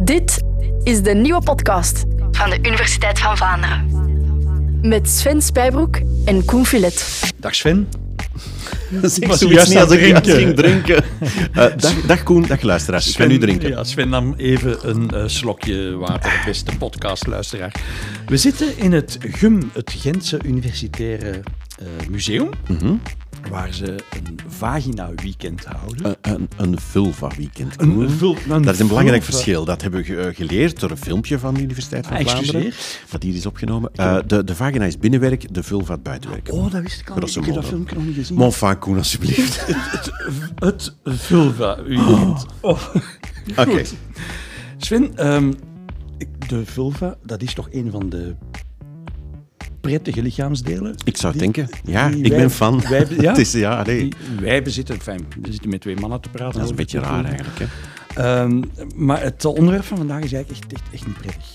Dit is de nieuwe podcast van de Universiteit van Vlaanderen. Met Sven Spijbroek en Koen Filet. Dag Sven. Zeg was zoiets juist niet aan het ik ik drinken. ging drinken. Eh, dag, dag Koen, dag luisteraars. Ik ga nu drinken. Ja, Sven nam even een eh, slokje water, beste podcastluisteraar. We zitten in het GUM, het Gentse Universitaire eh, Museum, Mhm. Waar ze een vagina-weekend houden. Een, een, een vulva-weekend. Een vul- dat is een belangrijk vulva- verschil. Dat hebben we eh, geleerd door een filmpje van de Universiteit van Ah, Vlaanderen. Dat hier is opgenomen. Eh, de, de vagina is binnenwerk, de vulva het buitenwerk. Oh, dat wist ik al. Ik heb dat filmpje nog niet gezien. Mon enfin, Koen, alsjeblieft. Het vulva-weekend. Oh. Oké. Sven, ehm, de vulva, dat is toch een van de prettige lichaamsdelen? Ik zou Die- denken. Ja, ik wij- ben fan. wij- ja? Het is, ja, nee. Die wij bezitten, we zitten met twee mannen te praten. Dat is een beetje raar eigenlijk. Hè? Ehm, maar het onderwerp van vandaag is eigenlijk echt, echt, echt niet prettig.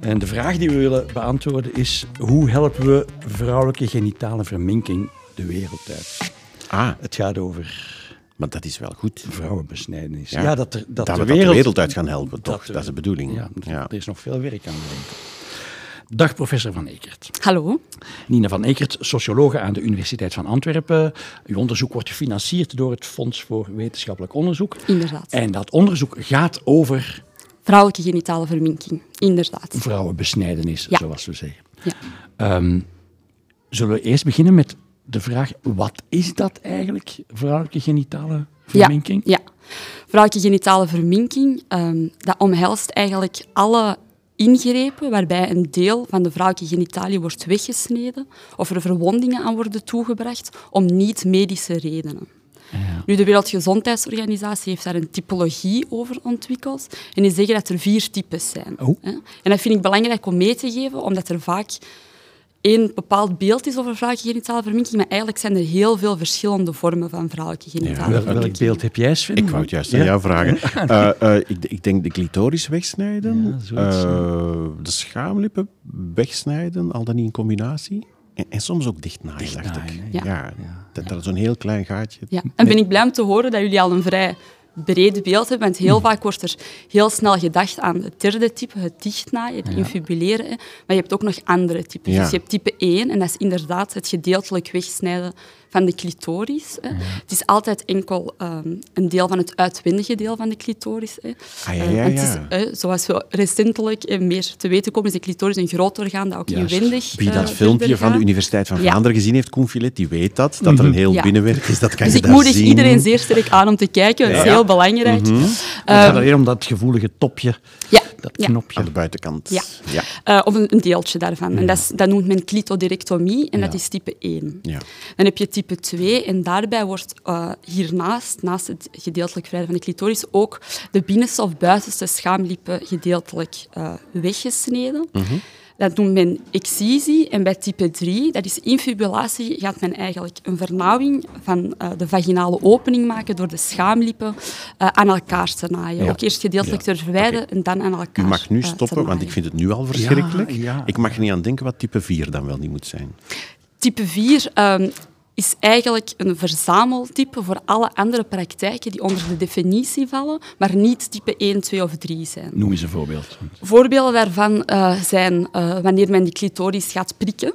En de vraag die we willen beantwoorden is: hoe helpen we vrouwelijke genitale verminking de wereld uit? Ah, Het gaat over maar dat is wel goed. vrouwenbesnijdenis. Ja, dat, er, dat, Dat, de we wereld, dat de wereld uit gaan helpen, toch? dat Dat, is de bedoeling. Ja, Ja. er is nog veel werk aan de winkel. Dag professor Van Ekert. Hallo. Nina van Ekert, sociologe aan de Universiteit van Antwerpen. Uw onderzoek wordt gefinancierd door het Fonds voor Wetenschappelijk Onderzoek. Inderdaad. En dat onderzoek gaat over Vrouwelijke genitale verminking, inderdaad. vrouwenbesnijdenis, Ja. zoals we zeggen. Ja. Ehm, zullen we eerst beginnen met de vraag, wat is dat eigenlijk, vrouwelijke genitale verminking? Ja, ja. Vrouwelijke genitale verminking, ehm, dat omhelst eigenlijk alle ingrepen waarbij een deel van de vrouwelijke genitalie wordt weggesneden of er verwondingen aan worden toegebracht om niet-medische redenen. Nu, de Wereldgezondheidsorganisatie heeft daar een typologie over ontwikkeld. En die zeggen dat er vier types zijn. Oh. En dat vind ik belangrijk om mee te geven, omdat er vaak één bepaald beeld is over vrouwelijke genitale verminking, maar eigenlijk zijn er heel veel verschillende vormen van vrouwelijke genitale Wel- verminking. welk beeld heb jij, Sven? Ik wou het juist aan Ja? jou vragen. Eh, eh, ik, ik denk de clitoris wegsnijden, Ja, eh, de schaamlippen wegsnijden, al dan niet in combinatie. En, en soms ook dichtnaaien, dacht ik. Ja, dat dat zo'n heel klein gaatje. Ja, en ben ik blij om te horen dat jullie al een vrij breed beeld hebben, want heel vaak wordt er heel snel gedacht aan het derde type, het dichtnaaien, het infibuleren. hè. Maar je hebt ook nog andere types. Ja. Dus je hebt type 1, en dat is inderdaad het gedeeltelijk wegsnijden van de clitoris. Hè. Het is altijd enkel ehm, een deel van het uitwendige deel van de clitoris. Hè. Ah, ja, Eh, ja, want het ja. is, eh, zoals we recentelijk eh, meer te weten komen, is de clitoris een groot orgaan dat ook Juist. inwendig Wie eh, dat filmpje verder van de. Universiteit van Ja. Vlaanderen gezien heeft, Koen Filet, die weet dat. Dat er een heel Ja. binnenwerk is, dat kan Dus je ik daar moedig zien. iedereen zeer sterk aan om te kijken. Dat is heel belangrijk. Het gaat alleen om dat gevoelige topje, Ja, dat ja. knopje. Aan de buitenkant. Ja. ja. Eh, of een, een deeltje daarvan. En dat, is, dat noemt men clitoderectomie en dat is type 1. Ja. Dan heb je type 2 en daarbij wordt eh, hiernaast, naast het gedeeltelijk vrijden van de clitoris, ook de binnenste of buitenste schaamlippen gedeeltelijk eh, weggesneden. Dat noemt men excisie. En bij type 3, dat is infibulatie, gaat men eigenlijk een vernauwing van eh, de vaginale opening maken door de schaamlippen eh, aan elkaar te naaien. Ja. Ook eerst gedeeltelijk te verwijderen en dan aan elkaar U mag nu eh, stoppen, want ik vind het nu al verschrikkelijk. Ja, ja. Ik mag er niet aan denken wat type 4 dan wel niet moet zijn. Type 4 ehm, is eigenlijk een verzameltype voor alle andere praktijken die onder de definitie vallen, maar niet type 1, 2 of 3 zijn. Noem eens een voorbeeld. Voorbeelden daarvan eh, zijn eh, wanneer men die clitoris gaat prikken.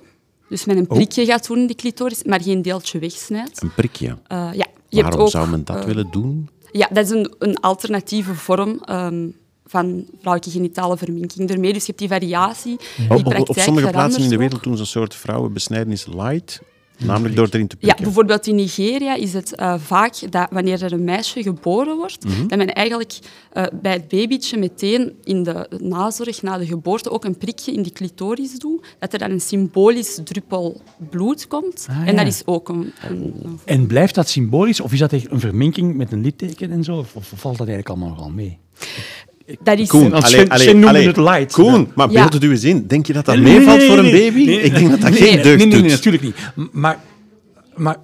Dus men een Oh. prikje gaat doen in de clitoris, maar geen deeltje wegsnijdt. Een prikje. Eh, ja, je hebt Waarom ook, zou men dat willen doen? Ja, dat is een, een alternatieve vorm ehm, van vrouwelijke genitale verminking. Daarmee, dus je hebt die variatie, die Op, op, sommige plaatsen in de wereld doen ze een soort vrouwenbesnijdenis light, namelijk door erin te Ja, prikken. bijvoorbeeld in Nigeria is het eh, vaak dat wanneer er een meisje geboren wordt, Mhm. dat men eigenlijk eh, bij het babytje meteen in de nazorg na de geboorte ook een prikje in die clitoris doet, dat er dan een symbolisch druppel bloed komt. Ah, En ja. dat is ook een... een, een- En blijft dat symbolisch, of is dat echt een verminking met een litteken en zo? Of, of valt dat eigenlijk allemaal nogal mee? Dat is... Koen, allee, allee, het light. Koen, maar beeld het u eens in. Denk je dat dat Nee, meevalt nee, voor een baby? nee. Ik denk dat dat Nee, geen nee, deugd nee, nee, doet. natuurlijk niet. Maar, maar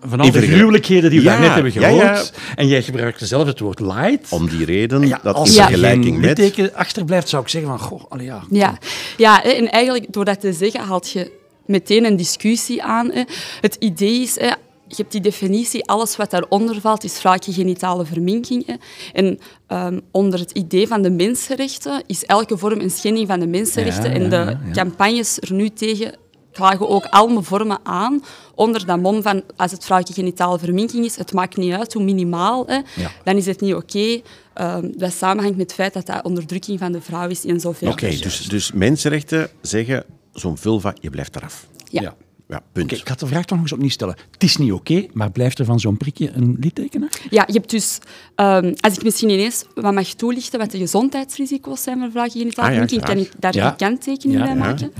van al de gruwelijkheden die we Ja, daarnet hebben gehoord, ja. en jij gebruikte zelf het woord light, Om die reden ja, dat als er Ja. vergelijking met... litteken achterblijft, zou ik zeggen van, goh, allee, ja. Ja, ja en eigenlijk door dat te zeggen haalt je meteen een discussie aan. Hè. Het idee is, hè, je hebt die definitie, alles wat daaronder valt, is vrouwelijke genitale verminking. Hè. En ehm, onder het idee van de mensenrechten is elke vorm een schending van de mensenrechten. Ja, en de ja, ja. campagnes er nu tegen klagen ook allemaal vormen aan onder dat mom van als het vrouwelijke genitale verminking is, het maakt niet uit hoe minimaal, hè, Ja. dan is het niet oké. Ehm, dat samenhangt met het feit dat dat onderdrukking van de vrouw is in zover. Oké, dus, dus mensenrechten zeggen zo'n vulva, je blijft eraf. Ja. Ja. Ja, punt. Ik ga de vraag toch nog eens opnieuw stellen. Het is niet oké, maar blijft er van zo'n prikje een litteken? Ja, je hebt dus, ehm, als ik misschien ineens wat mag toelichten wat de gezondheidsrisico's zijn van genitale Ah, ja, verminking, kan ik daar Ja. een kanttekening Ja, bij ja, maken.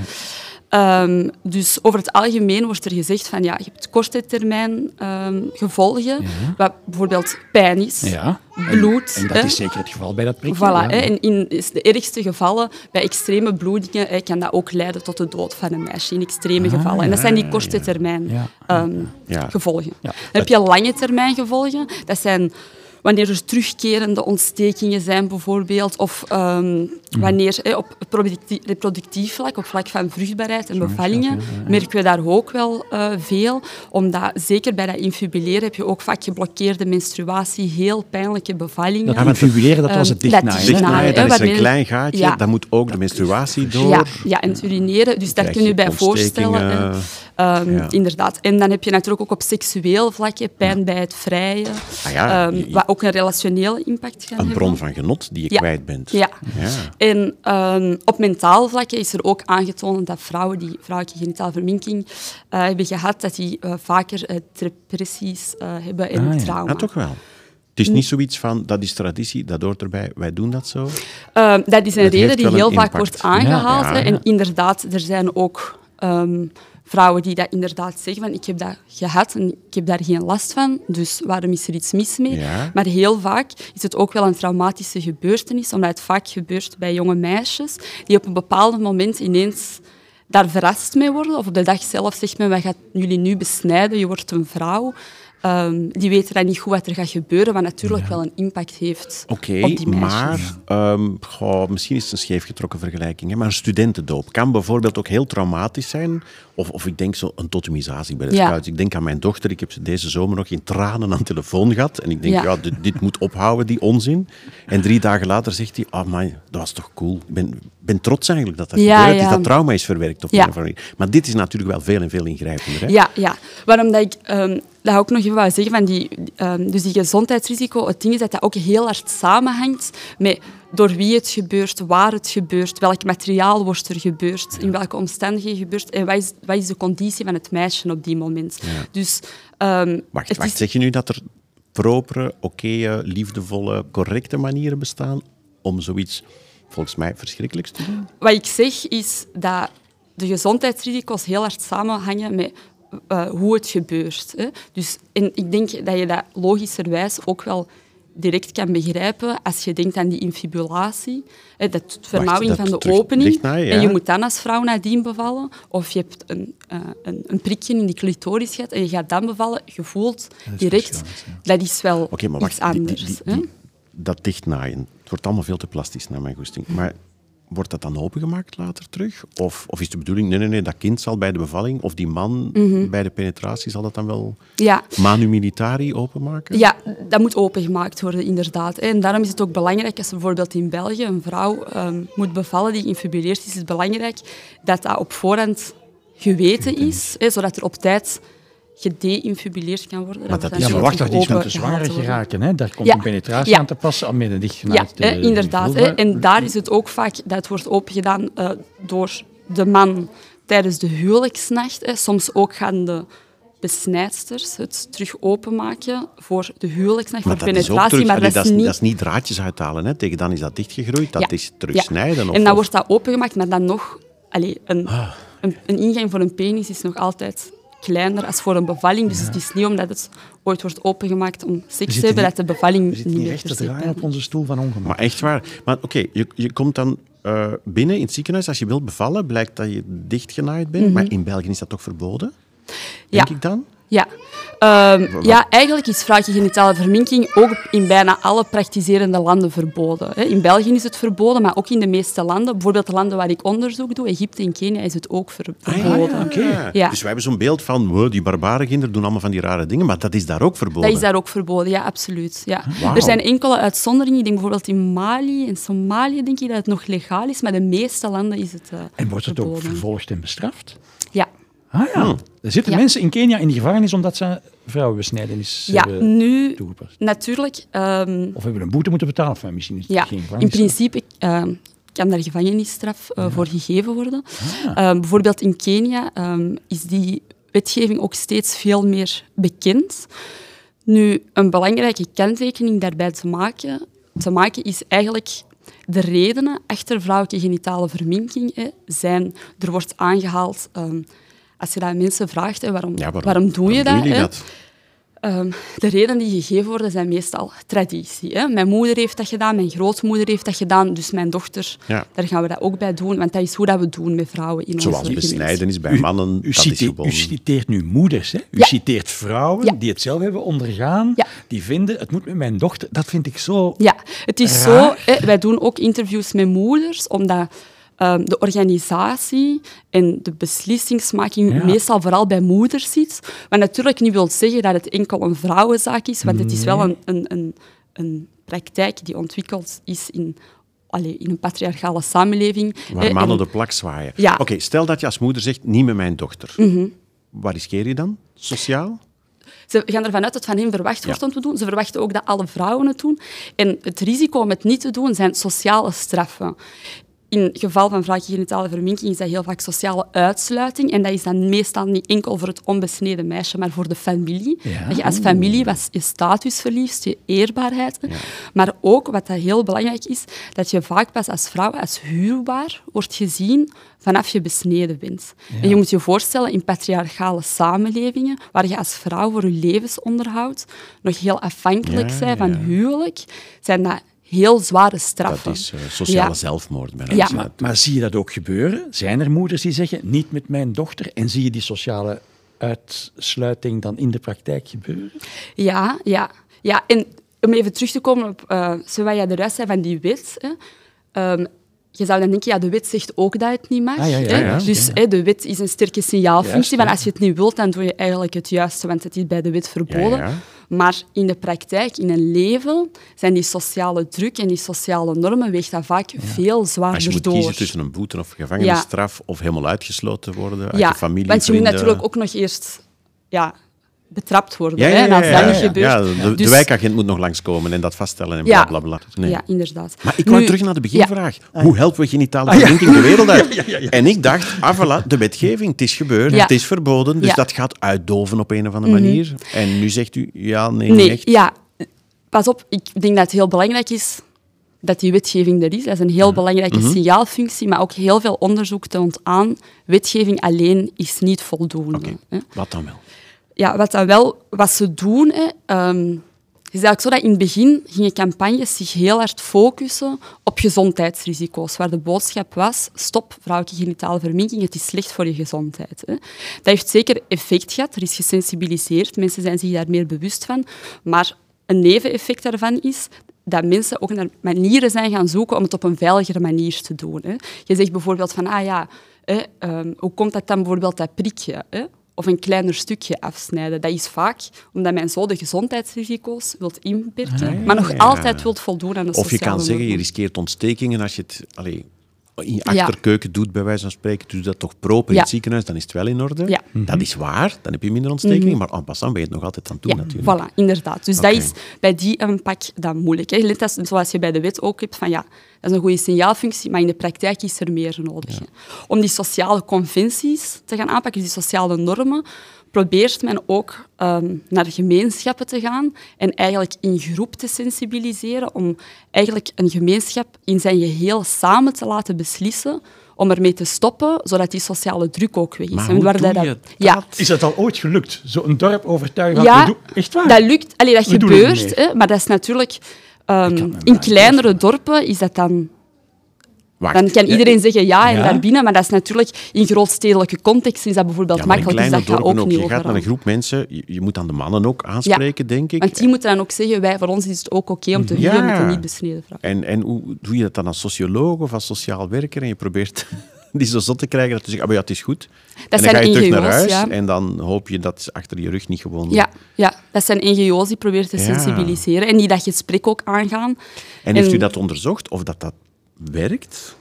Ehm, dus over het algemeen wordt er gezegd van ja, je hebt korte termijn ehm, gevolgen, wat bijvoorbeeld pijn is, Ja. bloed. En, en dat hè. is zeker het geval bij dat prikje. Voilà, ja. hè, en in de ergste gevallen, bij extreme bloedingen, hè, kan dat ook leiden tot de dood van een meisje in extreme gevallen. En dat zijn die korte termijn Ah, ehm, gevolgen. Dan heb je lange termijn gevolgen. Dat zijn wanneer er terugkerende ontstekingen zijn, bijvoorbeeld, of ehm, wanneer hè, op productie- reproductief vlak, op vlak van vruchtbaarheid en bevallingen, merken we daar ook wel eh, veel. Omdat zeker bij dat infibuleren heb je ook vaak geblokkeerde menstruatie, heel pijnlijke bevallingen. Dat infibuleren, dat was het Ehm, dichtnaaien. dat dichtnaaien, is een wanneer- klein gaatje, Ja. dan moet ook de menstruatie door. Ja, ja, en het urineren. Dus daar kun je bij voorstellen. En, ehm, Ja. Inderdaad. En dan heb je natuurlijk ook op seksueel vlak hè, pijn bij het vrijen. Ah ja, ehm, wat ook een relationele impact kan Een hebben. bron van genot die je Ja. kwijt bent. Ja. Ja. En ehm, op mentaal vlak is er ook aangetoond dat vrouwen die vrouwelijke genitale verminking eh, hebben gehad, dat die eh, vaker eh, depressies hebben en Ah, ja. trauma. Ah, toch wel. Het is niet zoiets van, dat is traditie, dat hoort erbij, wij doen dat zo. Dat is een Dat reden die heel een vaak wordt aangehaald. Ja, ja. En inderdaad, er zijn ook vrouwen die dat inderdaad zeggen van ik heb dat gehad en ik heb daar geen last van, dus waarom is er iets mis mee? Ja. Maar heel vaak is het ook wel een traumatische gebeurtenis, omdat het vaak gebeurt bij jonge meisjes die op een bepaald moment ineens daar verrast mee worden. Of op de dag zelf zegt men, wij gaan jullie nu besnijden, je wordt een vrouw. Ehm, die weten dan niet goed wat er gaat gebeuren, wat natuurlijk wel een impact heeft Oké, op die meisjes. maar ehm, goh, misschien is het een scheefgetrokken vergelijking, hè, maar een studentendoop kan bijvoorbeeld ook heel traumatisch zijn. Of, of ik denk zo een totemisation bij de Ja. scouts. Ik denk aan mijn dochter, ik heb ze deze zomer nog in tranen aan de telefoon gehad. En ik denk, ja, Ja. dit, dit moet ophouden, die onzin. En drie dagen later zegt hij, oh man, dat was toch cool. Ik ben, ben trots eigenlijk dat dat Ja, ja. dat trauma is verwerkt. Op Ja. een of andere manier. Maar dit is natuurlijk wel veel en veel ingrijpender. Hè? Ja, ja. waarom dat ik ehm, dat ook nog even wou zeggen, van die, ehm, dus die gezondheidsrisico, het ding is dat dat ook heel hard samenhangt met door wie het gebeurt, waar het gebeurt, welk materiaal wordt er gebeurd, in welke omstandigheden gebeurt en wat is, wat is de conditie van het meisje op die moment. Dus, ehm, Wacht, wacht, is- zeg je nu dat er propere, oké, liefdevolle, correcte manieren bestaan om zoiets volgens mij te doen? Wat ik zeg is dat de gezondheidsrisico's heel hard samenhangen met eh, hoe het gebeurt. Hè. Dus, en ik denk dat je dat logischerwijs ook wel direct kan begrijpen als je denkt aan die infibulatie. Hè, dat vernauwing van de opening. ja. En je moet dan als vrouw nadien bevallen. Of je hebt een, eh, een, een prikje in die clitoris gehad en je gaat dan bevallen. Je voelt direct, dat is wel Oké, maar iets wacht, die- anders. die- die- dat dichtnaaien, wordt allemaal veel te plastisch naar mijn goesting. Maar wordt dat dan opengemaakt later terug? Of, of is de bedoeling, nee, nee, nee, dat kind zal bij de bevalling, of die man Mhm. bij de penetratie, zal dat dan wel Ja, manu militari openmaken? Ja, dat moet opengemaakt worden, inderdaad. En daarom is het ook belangrijk, als bijvoorbeeld in België een vrouw ehm, moet bevallen die infibuleerd is, is het belangrijk dat dat op voorhand geweten is, hè, zodat er op tijd gedeinfibuleerd kan worden. Maar dat wordt is- Ja, dan maar wacht, dat is met de zwangere worden. geraken. Hè? Daar komt Ja. een penetratie Ja. aan te passen om met een Ja, inderdaad. Hè. En daar is het ook vaak dat wordt opengedaan eh, door de man tijdens de huwelijksnacht. Hè. Soms ook gaan de besnijdsters het terug openmaken voor de huwelijksnacht, Maar voor dat penetratie. terug, maar allee, dat is niet... dat is niet draadjes uithalen. Hè. Tegen dan is dat dichtgegroeid, dat Ja. is terugsnijden. Of, En dan of- wordt dat opengemaakt, maar dan nog... Allee, een, Ah. een, een ingang voor een penis is nog altijd kleiner als voor een bevalling. Dus het is niet omdat het ooit wordt opengemaakt om seks te hebben, dat de bevalling We niet meer echt te draaien op onze stoel van ongemak. Maar echt waar. Maar oké, je, je komt dan eh, binnen in het ziekenhuis. Als je wilt bevallen, blijkt dat je dichtgenaaid bent. Maar in België is dat toch verboden? Denk Ja. ik dan? Ja. Ehm, ja, eigenlijk is vrouwelijke genitale verminking ook in bijna alle praktiserende landen verboden. hè. In België is het verboden, maar ook in de meeste landen. Bijvoorbeeld de landen waar ik onderzoek doe, Egypte en Kenia, is het ook ver- verboden. Ah, Oké. Ja. Dus wij hebben zo'n beeld van wow, die barbare kinderen doen allemaal van die rare dingen, maar dat is daar ook verboden. Dat is daar ook verboden, ja, absoluut. Ja. Er zijn enkele uitzonderingen. Ik denk bijvoorbeeld in Mali en Somalië denk ik dat het nog legaal is, maar de meeste landen is het eh, En wordt het ook vervolgd en bestraft? Ja. Ah ja. Er zitten Ja. mensen in Kenia in de gevangenis omdat ze vrouwenbesnijdenis ja, hebben nu toegepast. natuurlijk... ehm, Of hebben een boete moeten betalen. Enfin, misschien is het Ja, geen in principe ehm, kan daar gevangenisstraf eh, voor gegeven worden. Ah. Ehm, bijvoorbeeld in Kenia ehm, is die wetgeving ook steeds veel meer bekend. Nu, een belangrijke kanttekening daarbij te maken, te maken is eigenlijk de redenen achter vrouwelijke genitale verminking hè, zijn, er wordt aangehaald, ehm, als je dat aan mensen vraagt, hè, waarom, Ja, waarom, doe je waarom dat? Ehm, de redenen die gegeven worden zijn meestal traditie. Hè? Mijn moeder heeft dat gedaan, mijn grootmoeder heeft dat gedaan, dus mijn dochter, Ja. daar gaan we dat ook bij doen, want dat is hoe dat we doen met vrouwen in Zoals onze gemeenschap. besnijdenis bij mannen, U, dat is cite- gewoon... u citeert nu moeders, hè? U Ja. citeert vrouwen Ja. die het zelf hebben ondergaan, Ja. die vinden, het moet met mijn dochter. Dat vind ik zo... Ja, het is Raar. zo. Hè, wij doen ook interviews met moeders, omdat ehm, de organisatie en de beslissingsmaking Ja. meestal vooral bij moeders zit. Wat natuurlijk niet wil zeggen dat het enkel een vrouwenzaak is, want het is wel een, een, een, een praktijk die ontwikkeld is in, allee, in een patriarchale samenleving. Waar hè, mannen en- de plak zwaaien. Ja. Oké, stel dat je als moeder zegt, niet met mijn dochter. Mhm. Waar riskeer je dan? Sociaal? Ze gaan ervan uit dat van hen verwacht wordt om te doen. Ze verwachten ook dat alle vrouwen het doen. En het risico om het niet te doen zijn sociale straffen. In het geval van vrouwelijke genitale verminking is dat heel vaak sociale uitsluiting. En dat is dan meestal niet enkel voor het onbesneden meisje, maar voor de familie. Ja. Dat je als familie was je status verliest, je eerbaarheid. Maar ook, wat dat heel belangrijk is, dat je vaak pas als vrouw als huwbaar wordt gezien vanaf je besneden bent. En je moet je voorstellen, in patriarchale samenlevingen, waar je als vrouw voor je levensonderhoud nog heel afhankelijk bent van huwelijk, zijn dat heel zware straffen. Dat is eh, sociale Ja. zelfmoord. Ja. Maar, maar zie je dat ook gebeuren? Zijn er moeders die zeggen, niet met mijn dochter? En zie je die sociale uitsluiting dan in de praktijk gebeuren? Ja, ja. ja. En om even terug te komen op uh, wat jij eruit zei van die wet. Hè. Ehm, je zou dan denken, ja, de wet zegt ook dat het niet mag. Ah, ja, ja, hè. ja. Dus Ja. hè, de wet is een sterke signaalfunctie. Juist, van ja. als je het niet wilt, dan doe je eigenlijk het juiste, want het is bij de wet verboden. Maar in de praktijk, in een leven, zijn die sociale druk en die sociale normen weegt dat vaak veel Als je zwaarder moet door. kiezen tussen een boete of gevangenisstraf of helemaal uitgesloten worden uit ja, je familie, want je moet natuurlijk ook nog eerst ja, betrapt worden. Ja, hè. En als dat niet gebeurt... Ja, de, de dus- wijkagent moet nog langskomen en dat vaststellen en Ja. bla bla. Nee. Ja, inderdaad. Maar ik wou Nu- terug naar de beginvraag. Ah, Hoe helpen we genitale verminking de wereld uit? En ik dacht, ah voilà, de wetgeving, het is gebeurd, het is verboden, dus dat gaat uitdoven op een of andere manier. En nu zegt u, ja, nee, Nee, echt. ja. Pas op, ik denk dat het heel belangrijk is dat die wetgeving er is. Dat is een heel belangrijke Mhm. signaalfunctie, maar ook heel veel onderzoek toont aan, wetgeving alleen is niet voldoende. Oké, hè. wat dan wel? Ja, wat, dan wel, wat ze doen, ehm, is eigenlijk zo dat in het begin gingen campagnes zich heel hard focussen op gezondheidsrisico's, waar de boodschap was, stop vrouwelijke genitale verminking, het is slecht voor je gezondheid. Hè. Dat heeft zeker effect gehad, er is gesensibiliseerd, mensen zijn zich daar meer bewust van, maar een neveneffect daarvan is dat mensen ook naar manieren zijn gaan zoeken om het op een veiligere manier te doen. Hè. Je zegt bijvoorbeeld van, ah ja, ehm, hoe komt dat dan bijvoorbeeld dat prikje? Of een kleiner stukje afsnijden. Dat is vaak omdat men zo de gezondheidsrisico's wilt inperken, maar nog ja. altijd wilt voldoen aan de Of je sociale kan zeggen, je riskeert ontstekingen als je het allee, in je Ja. achterkeuken doet, bij wijze van spreken. Doe dat toch proper in het ziekenhuis, dan is het wel in orde. Ja. Dat is waar, dan heb je minder ontstekingen, maar en passant ben je het nog altijd aan het doen Ja, natuurlijk. voilà, inderdaad. Dus dat is bij die aanpak dan moeilijk. Hè. Net als, zoals je bij de wet ook hebt, van ja, dat is een goede signaalfunctie, maar in de praktijk is er meer nodig. Om die sociale conventies te gaan aanpakken, die sociale normen, probeert men ook ehm, naar gemeenschappen te gaan en eigenlijk in groep te sensibiliseren om eigenlijk een gemeenschap in zijn geheel samen te laten beslissen om ermee te stoppen, zodat die sociale druk ook weg is. Maar En hoe waar dat- Ja, Is dat al ooit gelukt? Zo'n dorp overtuigen van... ja, doen- echt waar? dat lukt. Allee, dat We gebeurt, hè, maar dat is natuurlijk... ehm, in kleinere dorpen is dat dan... Wacht. Dan kan Ja, iedereen zeggen ja en Ja. daarbinnen, maar dat is natuurlijk in grootstedelijke context is dat bijvoorbeeld Ja, makkelijk, dus dat gaat ook ook. niet Je gaat naar een groep mensen, je, je moet aan de mannen ook aanspreken, denk ik. Want die moeten dan ook zeggen, wij, voor ons is het ook oké om te huwen met een niet besneden vrouw. En, en hoe doe je dat dan als socioloog of als sociaal werker? En je probeert die zo zot te krijgen dat ze zeggen, ah, maar ja, het is goed. en dan zijn ga je terug naar huis ja. en dan hoop je dat ze achter je rug niet gewoon... Ja, ja, dat zijn NGO's die proberen te Ja. sensibiliseren en die dat gesprek ook aangaan. En heeft u En- dat onderzocht, of dat dat werkt?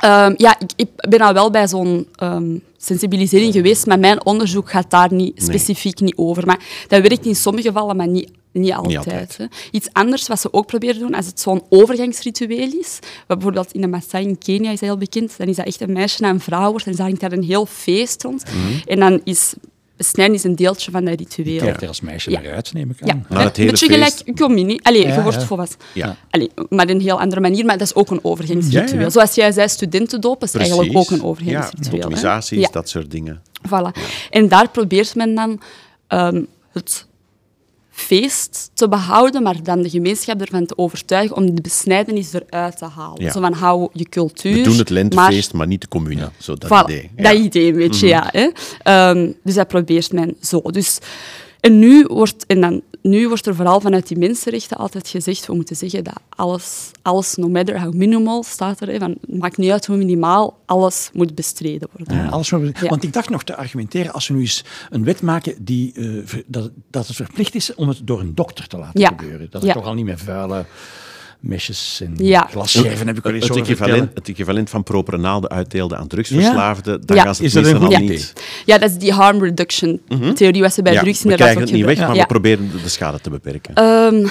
Ehm, ja, ik, ik ben al wel bij zo'n ehm, sensibilisering geweest, maar mijn onderzoek gaat daar niet, specifiek niet over. Maar dat werkt in sommige gevallen, maar niet, niet altijd. altijd. hè. Iets anders wat ze ook proberen te doen, als het zo'n overgangsritueel is, wat bijvoorbeeld in de Maasai in Kenia is heel bekend, dan is dat echt een meisje naar een vrouw wordt en dan hangt daar een heel feest rond. Mhm. En dan is besnijden is een deeltje van dat ritueel. Kijkt er als meisje Ja. naar uit, neem ik aan. Ja, Maar een het hele beetje feest- gelijk communie. Allee, Ja, je wordt ja. volwassen. Ja. Allee, maar op een heel andere manier, maar dat is ook een overgangsritueel. Ja, ja. Zoals jij zei, studentendoop is eigenlijk ook een Ja, overgangsritueel. Ja. dat soort dingen. Voilà. En daar probeert men dan ehm, het feest te behouden, maar dan de gemeenschap ervan te overtuigen om de besnijdenis eruit te halen. Ja. Zo van, hou je cultuur. We doen het lentefeest, maar, niet de commune. Zo dat Voilà, idee. dat idee een beetje, ja. Hè. Ehm, dus dat probeert men zo. Dus, en, nu wordt, en dan, nu wordt er vooral vanuit die mensenrechten altijd gezegd, we moeten zeggen dat alles, alles no matter how minimal, staat er, hè, van, het maakt niet uit hoe minimaal, alles moet bestreden worden. Ja, alles we- Ja. Want ik dacht nog te argumenteren, als we nu eens een wet maken die, eh, dat, dat het verplicht is om het door een dokter te laten gebeuren. Dat het toch al niet met vuile mesjes en Ja. glasscherven heb ik wel eens Het horen equivalent, het equivalent van propere naalden uitdeelden aan drugsverslaafden, daar Ja. gaan ze Is het dat een al goed niet. Ja, dat is die harm reduction theorie, wat ze bij Ja, drugs we inderdaad krijgen ook het niet weg, maar we proberen de schade te beperken. Ehm,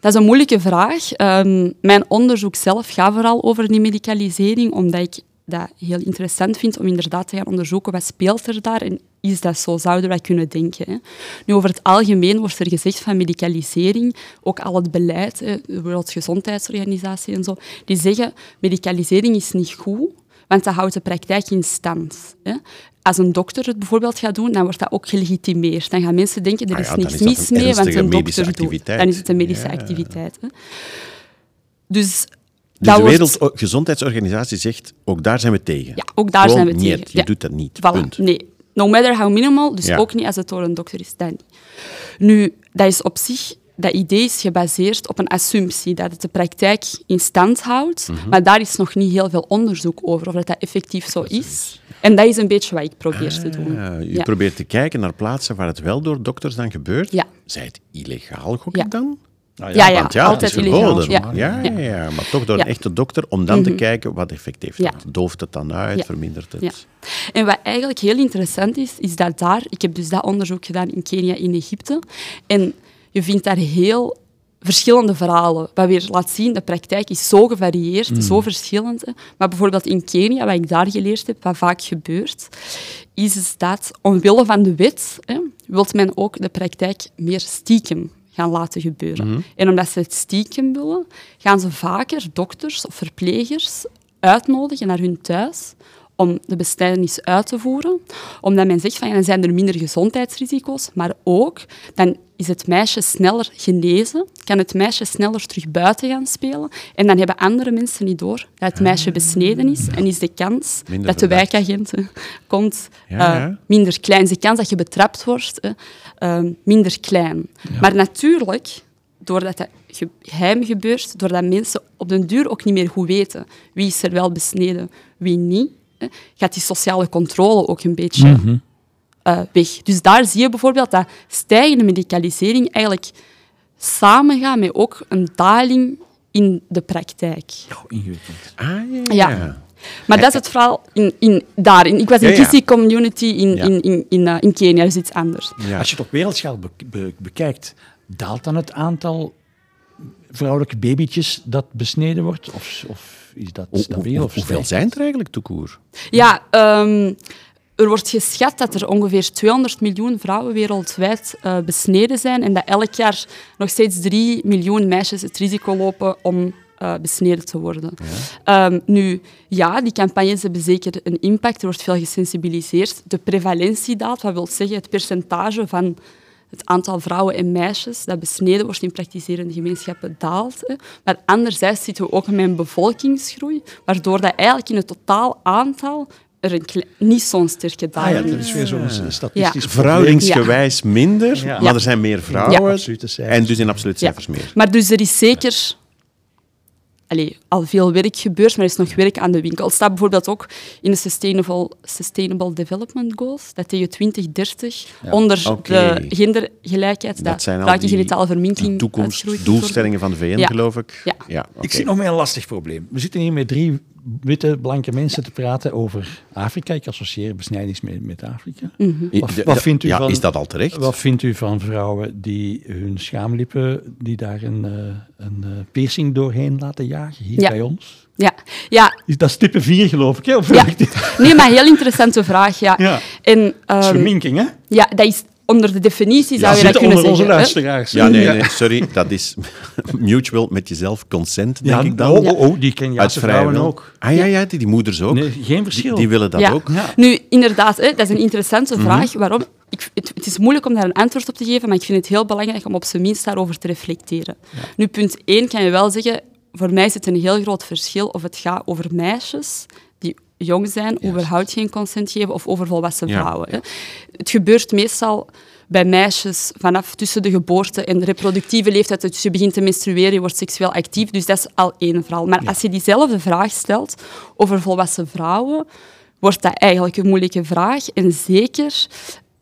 dat is een moeilijke vraag. Ehm, mijn onderzoek zelf gaat vooral over die medicalisering, omdat ik dat heel interessant vind om inderdaad te gaan onderzoeken wat speelt er daar en is dat zo, zouden wij kunnen denken. Hè. Nu, over het algemeen wordt er gezegd van medicalisering, ook al het beleid, hè, de Wereldgezondheidsorganisatie en zo, die zeggen medicalisering is niet goed, want dat houdt de praktijk in stand. Hè. Als een dokter het bijvoorbeeld gaat doen, dan wordt dat ook gelegitimeerd. Dan gaan mensen denken, er Ah is ja, niks mis mee, want een dokter doet. Dan is het een medische ja. activiteit. Hè. Dus, Dus de Wereldgezondheidsorganisatie zegt, ook daar zijn we tegen. Ja, ook daar Gewoon zijn we niet, tegen. Je Ja. doet dat niet, Voilà, punt. Nee, no matter how minimal, dus Ja. ook niet als het door een dokter is, dat niet. Nu, dat is op zich, dat idee is gebaseerd op een assumptie dat het de praktijk in stand houdt, Mhm. maar daar is nog niet heel veel onderzoek over of dat, dat effectief zo is. En dat is een beetje wat ik probeer te doen. Ja. probeert te kijken naar plaatsen waar het wel door dokters dan gebeurt. Ja. Zij het illegaal, gok Ja. ik dan? Nou Ja, ja, Want ja, altijd het is. Ja. Ja, maar toch door een echte dokter, om dan te kijken wat effect heeft. Dooft het dan uit, vermindert het? En wat eigenlijk heel interessant is, is dat daar... Ik heb dus dat onderzoek gedaan in Kenia en Egypte. En je vindt daar heel verschillende verhalen. Wat weer laat zien, de praktijk is zo gevarieerd, zo verschillend. Maar bijvoorbeeld in Kenia, wat ik daar geleerd heb, wat vaak gebeurt, is dat omwille van de wet, hè, wil men ook de praktijk meer stiekem gaan laten gebeuren. En omdat ze het stiekem willen, gaan ze vaker dokters of verplegers uitnodigen naar hun thuis om de besnijdenis uit te voeren. Omdat men zegt van ja, dan zijn er minder gezondheidsrisico's, maar ook dan is het meisje sneller genezen, kan het meisje sneller terug buiten gaan spelen en dan hebben andere mensen niet door dat het meisje besneden is en is de kans Minder dat de wijkagent eh, komt Ja, eh, minder klein. Is de kans dat je betrapt wordt eh, minder klein. Maar natuurlijk, doordat dat ge- geheim gebeurt, doordat mensen op den duur ook niet meer goed weten wie is er wel besneden, wie niet, gaat die sociale controle ook een beetje eh, weg. Dus daar zie je bijvoorbeeld dat stijgende medicalisering eigenlijk samengaat met ook een daling in de praktijk. Oh, ingewikkeld. Ah, ja. Ja. Maar dat is het verhaal in, in, daarin. Ik was in Ja, ja. Kisi Community in, Ja. in, in, in, eh, in Kenia, dus iets anders. Ja. Als je het op wereldschaal be- be- bekijkt, daalt dan het aantal vrouwelijke babytjes dat besneden wordt? Of, of is dat stabiel? hoe- of hoeveel zijn er eigenlijk, toekoer? Ja, ehm, er wordt geschat dat er ongeveer 200 miljoen vrouwen wereldwijd eh, besneden zijn en dat elk jaar nog steeds 3 miljoen meisjes het risico lopen om eh, besneden te worden. Ehm, nu, ja, die campagnes hebben zeker een impact. Er wordt veel gesensibiliseerd. De prevalentiedaad, wat wil zeggen het percentage van het aantal vrouwen en meisjes dat besneden wordt in praktiserende gemeenschappen daalt. Hè. Maar anderzijds zitten we ook met een bevolkingsgroei, waardoor dat eigenlijk in het totaal aantal er een niet zo'n sterke Ah daling ja, dat is. weer zo'n statistisch Ja. Verhoudingsgewijs minder, Ja. maar er zijn meer vrouwen. En dus in absolute Ja. cijfers meer. Maar dus er is zeker allee, al veel werk gebeurd, maar er is nog werk aan de winkel. Het staat bijvoorbeeld ook in de Sustainable, Sustainable Development Goals, dat tegen 2030 onder de gendergelijkheid, Dat zijn al die genitale verminking toekomstdoelstellingen van de VN, Ja. geloof ik. Ja. Ik zie nog meer een lastig probleem. We zitten hier met drie witte, blanke mensen te praten over Afrika. Ik associeer besnijdings met, met Afrika. I- Wat, vindt u ja, van, Is dat al terecht? Wat vindt u van vrouwen die hun schaamlippen, die daar een, eh, een eh, piercing doorheen laten jagen, hier Ja. bij ons? Ja, ja, Is dat stippen 4 geloof ik, hè? Of ja. dit? Nee, maar heel interessante vraag, ja. Ja. En, is ehm, verminking, hè? ja, dat is onder de definitie, zou je dat kunnen onder zeggen. luisteraars. Ja, nee, nee, sorry. Dat is mutual met jezelf consent, denk Ja, ik dan. oh, oh, oh, die ken je vrouwen ook. Ah ja, ja die, die moeders ook. Nee, geen verschil. Die, die willen dat Ja. ook. Ja. Nu, inderdaad, hè, dat is een interessante Mhm. vraag. Waarom? Ik, het, het is moeilijk om daar een antwoord op te geven, maar ik vind het heel belangrijk om op zijn minst daarover te reflecteren. Nu, punt 1 kan je wel zeggen, voor mij is het een heel groot verschil of het gaat over meisjes jong zijn, überhaupt geen consent geven, of over volwassen Ja. vrouwen. Hè. Het gebeurt meestal bij meisjes vanaf tussen de geboorte en de reproductieve leeftijd, dus je begint te menstrueren, je wordt seksueel actief, dus dat is al één verhaal. Maar als je diezelfde vraag stelt over volwassen vrouwen, wordt dat eigenlijk een moeilijke vraag. En zeker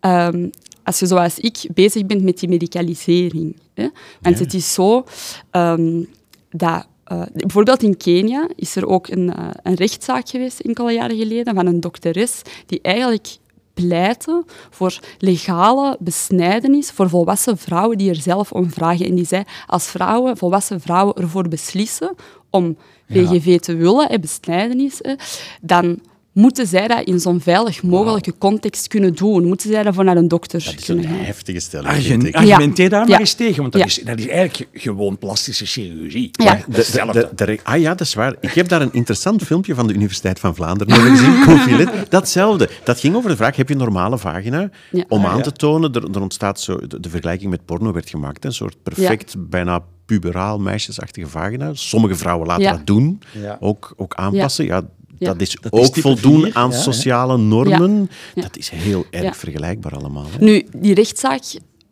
ehm, als je zoals ik bezig bent met die medicalisering. Hè? Want het is zo ehm, dat... eh, bijvoorbeeld in Kenia is er ook een, eh, een rechtszaak geweest enkele jaren geleden van een dokteres die eigenlijk pleitte voor legale besnijdenis voor volwassen vrouwen die er zelf om vragen. En die zei, als vrouwen, volwassen vrouwen ervoor beslissen om VGV te willen, hè, besnijdenis, hè, dan moeten zij dat in zo'n veilig mogelijke context kunnen doen. Moeten zij daarvoor naar een dokter Dat is kunnen een gaan. heftige stelling, Argen, argumenteer daar maar Ja. eens tegen, want dat, Ja. is, dat is eigenlijk ge- gewoon plastische chirurgie. Ja. Maar De, de, hetzelfde. de, de re- ah ja, dat is waar. Ik heb daar een interessant filmpje van de Universiteit van Vlaanderen gezien, Confilet. Datzelfde. Dat ging over de vraag, heb je een normale vagina? Ja. Om Ah, aan ja. te tonen, er, er ontstaat zo... De, de vergelijking met porno werd gemaakt. Een soort perfect, bijna puberaal, meisjesachtige vagina. Sommige vrouwen laten Ja. dat doen. Ja. Ook, ook aanpassen. Ja. Ja. Dat is Dat ook voldoen vier, aan ja, sociale normen. Ja. Dat is heel erg Ja. vergelijkbaar allemaal. Hè. Nu, die rechtszaak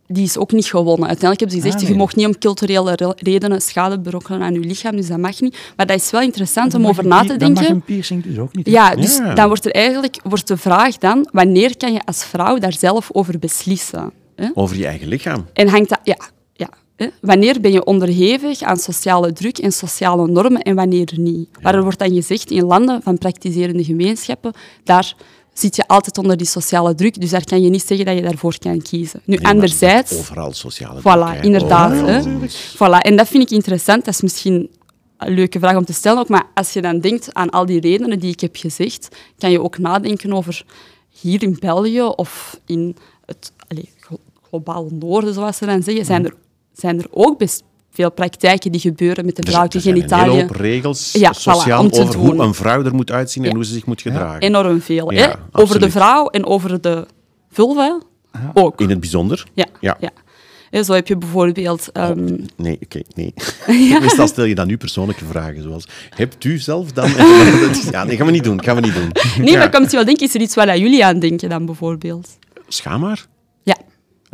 die is ook niet gewonnen. Uiteindelijk hebben ze gezegd, Ah, je mocht niet om culturele re- redenen schade berokkenen aan je lichaam, dus dat mag niet. Maar dat is wel interessant Dan om mag over na te Dan mag denken. een piercing dus ook niet. Ja, dus Ja. dan wordt er eigenlijk wordt de vraag dan, wanneer kan je als vrouw daar zelf over beslissen? Hè? Over je eigen lichaam. En hangt dat... Ja? Wanneer ben je onderhevig aan sociale druk en sociale normen en wanneer niet? Maar er wordt dan gezegd, in landen van praktiserende gemeenschappen, daar zit je altijd onder die sociale druk, dus daar kan je niet zeggen dat je daarvoor kan kiezen. Nu, Nee, anderzijds... Overal sociale druk, Voilà, hè. inderdaad. Overal. Hè. Voilà. En dat vind ik interessant. Dat is misschien een leuke vraag om te stellen ook. Maar als je dan denkt aan al die redenen die ik heb gezegd, kan je ook nadenken over hier in België of in het allee, glo- globale noorden, zoals ze dan zeggen, zijn er, zijn er ook best veel praktijken die gebeuren met de Er vrouwelijke zijn een hele genitaliën. hoop regels Ja, sociaal om te over hoe een vrouw er moet uitzien en Ja. hoe ze zich moet gedragen. Enorm veel. Ja, hè? Over de vrouw en over de vulva ook. In het bijzonder. Ja, Ja. Zo heb je bijvoorbeeld... ehm, Nee, oké, nee. Meestal stel je dan nu persoonlijke vragen, zoals... Hebt u zelf dan... Ja, nee, gaan we niet doen. Gaan we niet doen. Nee, Ja. maar komt je wel denken, is er iets waar dat jullie aan denken dan bijvoorbeeld? Schaam maar.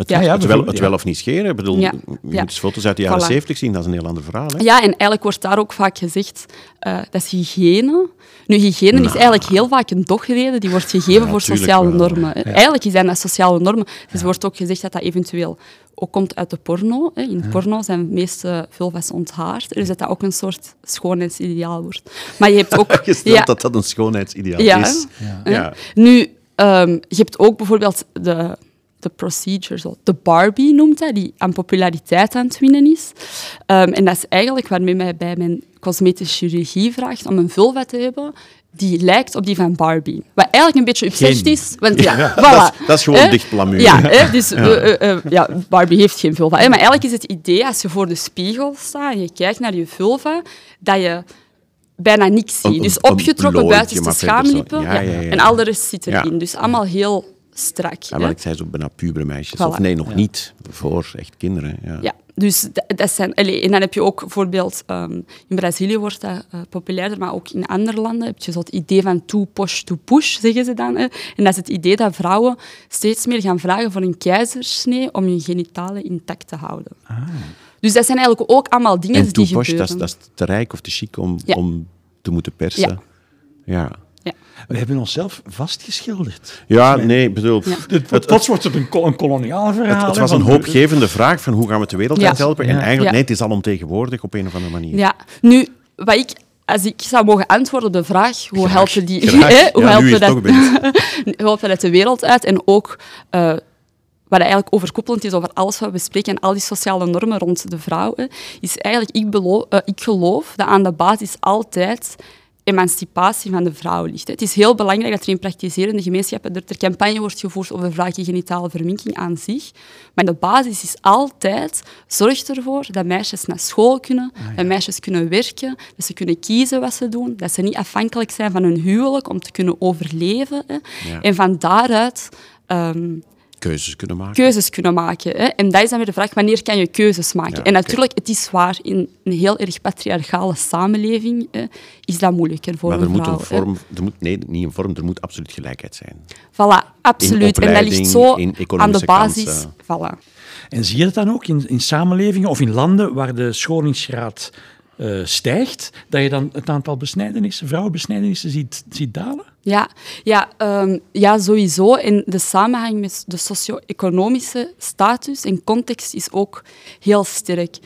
Ja. Het, Ja. het, wel, het ja. wel of niet scheren. Ik bedoel, Ja. je Ja. moet eens foto's uit de jaren Voilà. 70 zien, dat is een heel ander verhaal. Hè? Ja, en eigenlijk wordt daar ook vaak gezegd, eh, dat is hygiëne. Nu, hygiëne is eigenlijk heel vaak een dogreden, die wordt gegeven voor sociale wel. normen. Eigenlijk zijn dat sociale normen. Dus er wordt ook gezegd dat dat eventueel ook komt uit de porno. Hè. In porno zijn de meeste vulva's onthaard, dus dat dat ook een soort schoonheidsideaal wordt. Maar je hebt ook... Gesteld ja, dat dat een schoonheidsideaal Ja, is. Ja. Nu, ehm, je hebt ook bijvoorbeeld de, de procedure, zo, de Barbie noemt hij, die aan populariteit aan het winnen is. Ehm, en dat is eigenlijk waarmee mij bij mijn cosmetische chirurgie vraagt om een vulva te hebben die lijkt op die van Barbie. Wat eigenlijk een beetje Geen. is, want ja, voilà. Dat is, dat is gewoon dicht plamuur. Ja, dus eh, eh, ja, Barbie heeft geen vulva. Maar eigenlijk is het idee, als je voor de spiegel staat en je kijkt naar je vulva, dat je bijna niks Een- ziet. Dus opgetrokken looitje, buiten de maar verder zo. schaamlippen Ja, en al de rest zit erin. Dus allemaal heel strak. Ja, hè. maar ik zei zo bijna pubere meisjes. Voilà. Of nee, nog niet. Voor echt kinderen. Ja. Ja, dus dat, dat zijn... allee, en dan heb je ook bijvoorbeeld... ehm, in Brazilië wordt dat eh, populairder, maar ook in andere landen heb je zo het idee van to push to push, zeggen ze dan. Hè. En dat is het idee dat vrouwen steeds meer gaan vragen voor een keizersnee om hun genitalen intact te houden. Dus dat zijn eigenlijk ook allemaal dingen En die gebeuren. dat, is- dat is te rijk of te chic om, Ja. om te moeten persen. Ja. We hebben onszelf vastgeschilderd. Ja, nee, ik bedoel... Ja. Het, plots wordt het een, een koloniaal verhaal. Het, was een hoopgevende vraag van hoe gaan we de wereld Ja. uit helpen. En Ja. eigenlijk, Ja. nee, het is alomtegenwoordig op een of andere manier. Ja, nu, wat ik, als ik zou mogen antwoorden op de vraag, hoe Graag, helpen die... hè, hoe Ja, helpen dat, hoe helpen dat de wereld uit? En ook eh, wat eigenlijk overkoepelend is over alles wat we bespreken en al die sociale normen rond de vrouw, hè, is eigenlijk, ik, eh, ik geloof dat aan de basis altijd emancipatie van de vrouw ligt. Het is heel belangrijk dat er in praktiserende gemeenschappen er ter campagne wordt gevoerd over de vraag genitale verminking aan zich. Maar de basis is altijd, zorg ervoor dat meisjes naar school kunnen, dat meisjes kunnen werken, dat ze kunnen kiezen wat ze doen, dat ze niet afhankelijk zijn van hun huwelijk om te kunnen overleven. Hè. Ja. En van daaruit ehm, Keuzes kunnen maken. keuzes kunnen maken. Hè. En dat is dan weer de vraag, wanneer kan je keuzes maken? Ja, en natuurlijk, het is waar, in een heel erg patriarchale samenleving hè, is dat moeilijker voor maar een er moet vrouw. een vorm... Er moet, nee, niet een vorm. Er moet absoluut gelijkheid zijn. Voilà, absoluut. En dat ligt zo aan de basis. kansen. Voilà. En zie je dat dan ook in, in samenlevingen of in landen waar de scholingsgraad eh, stijgt, dat je dan het aantal besnijdenissen, vrouwenbesnijdenissen ziet, ziet dalen? Ja, ja, ehm, ja, sowieso. En de samenhang met de socio-economische status en context is ook heel sterk.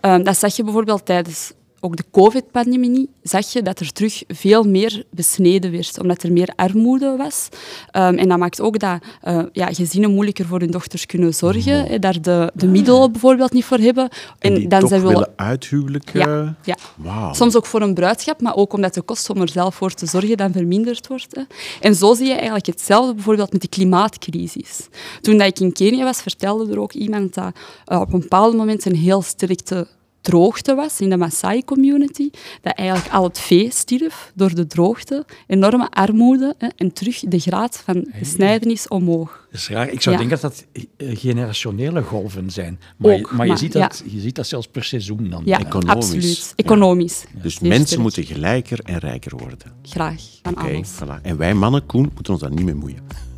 Ehm, dat zag je bijvoorbeeld tijdens ook de COVID-pandemie, zag je dat er terug veel meer besneden werd, omdat er meer armoede was. Ehm, en dat maakt ook dat eh, ja, gezinnen moeilijker voor hun dochters kunnen zorgen, hè, daar de, de middelen bijvoorbeeld niet voor hebben. En dan toch zij willen uithuwelijken. Ja, ja. Wauw. Soms ook voor een bruidschap, maar ook omdat de kost om er zelf voor te zorgen dan verminderd wordt. En zo zie je eigenlijk hetzelfde bijvoorbeeld met de klimaatcrisis. Toen dat ik in Kenia was, vertelde er ook iemand dat eh, op een bepaald moment een heel sterkte droogte was in de Maasai-community, dat eigenlijk al het vee stierf door de droogte, enorme armoede hè, en terug de graad van besnijdenis omhoog. Dat is raar. Ik zou Ja. denken dat dat eh, generationele golven zijn. Maar, je, maar je, ziet dat, je ziet dat zelfs per seizoen dan. Ja, Economisch. absoluut. Economisch. Dus Zeer mensen moeten gelijker en rijker worden. Graag, Oké, voilà. En wij mannen, Koen, moeten ons daar niet mee moeien.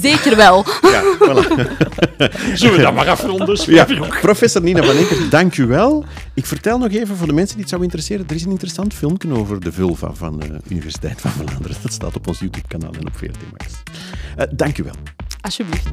Zeker wel. Ja, voilà. Zullen we dat maar afronden? Ja, professor Nina van Enker, dank u wel. Ik vertel nog even voor de mensen die het zou interesseren. Er is een interessant filmpje over de vulva van de Universiteit van Vlaanderen. Dat staat op ons YouTube-kanaal en op VRT Max. Eh, dank u wel. Alsjeblieft.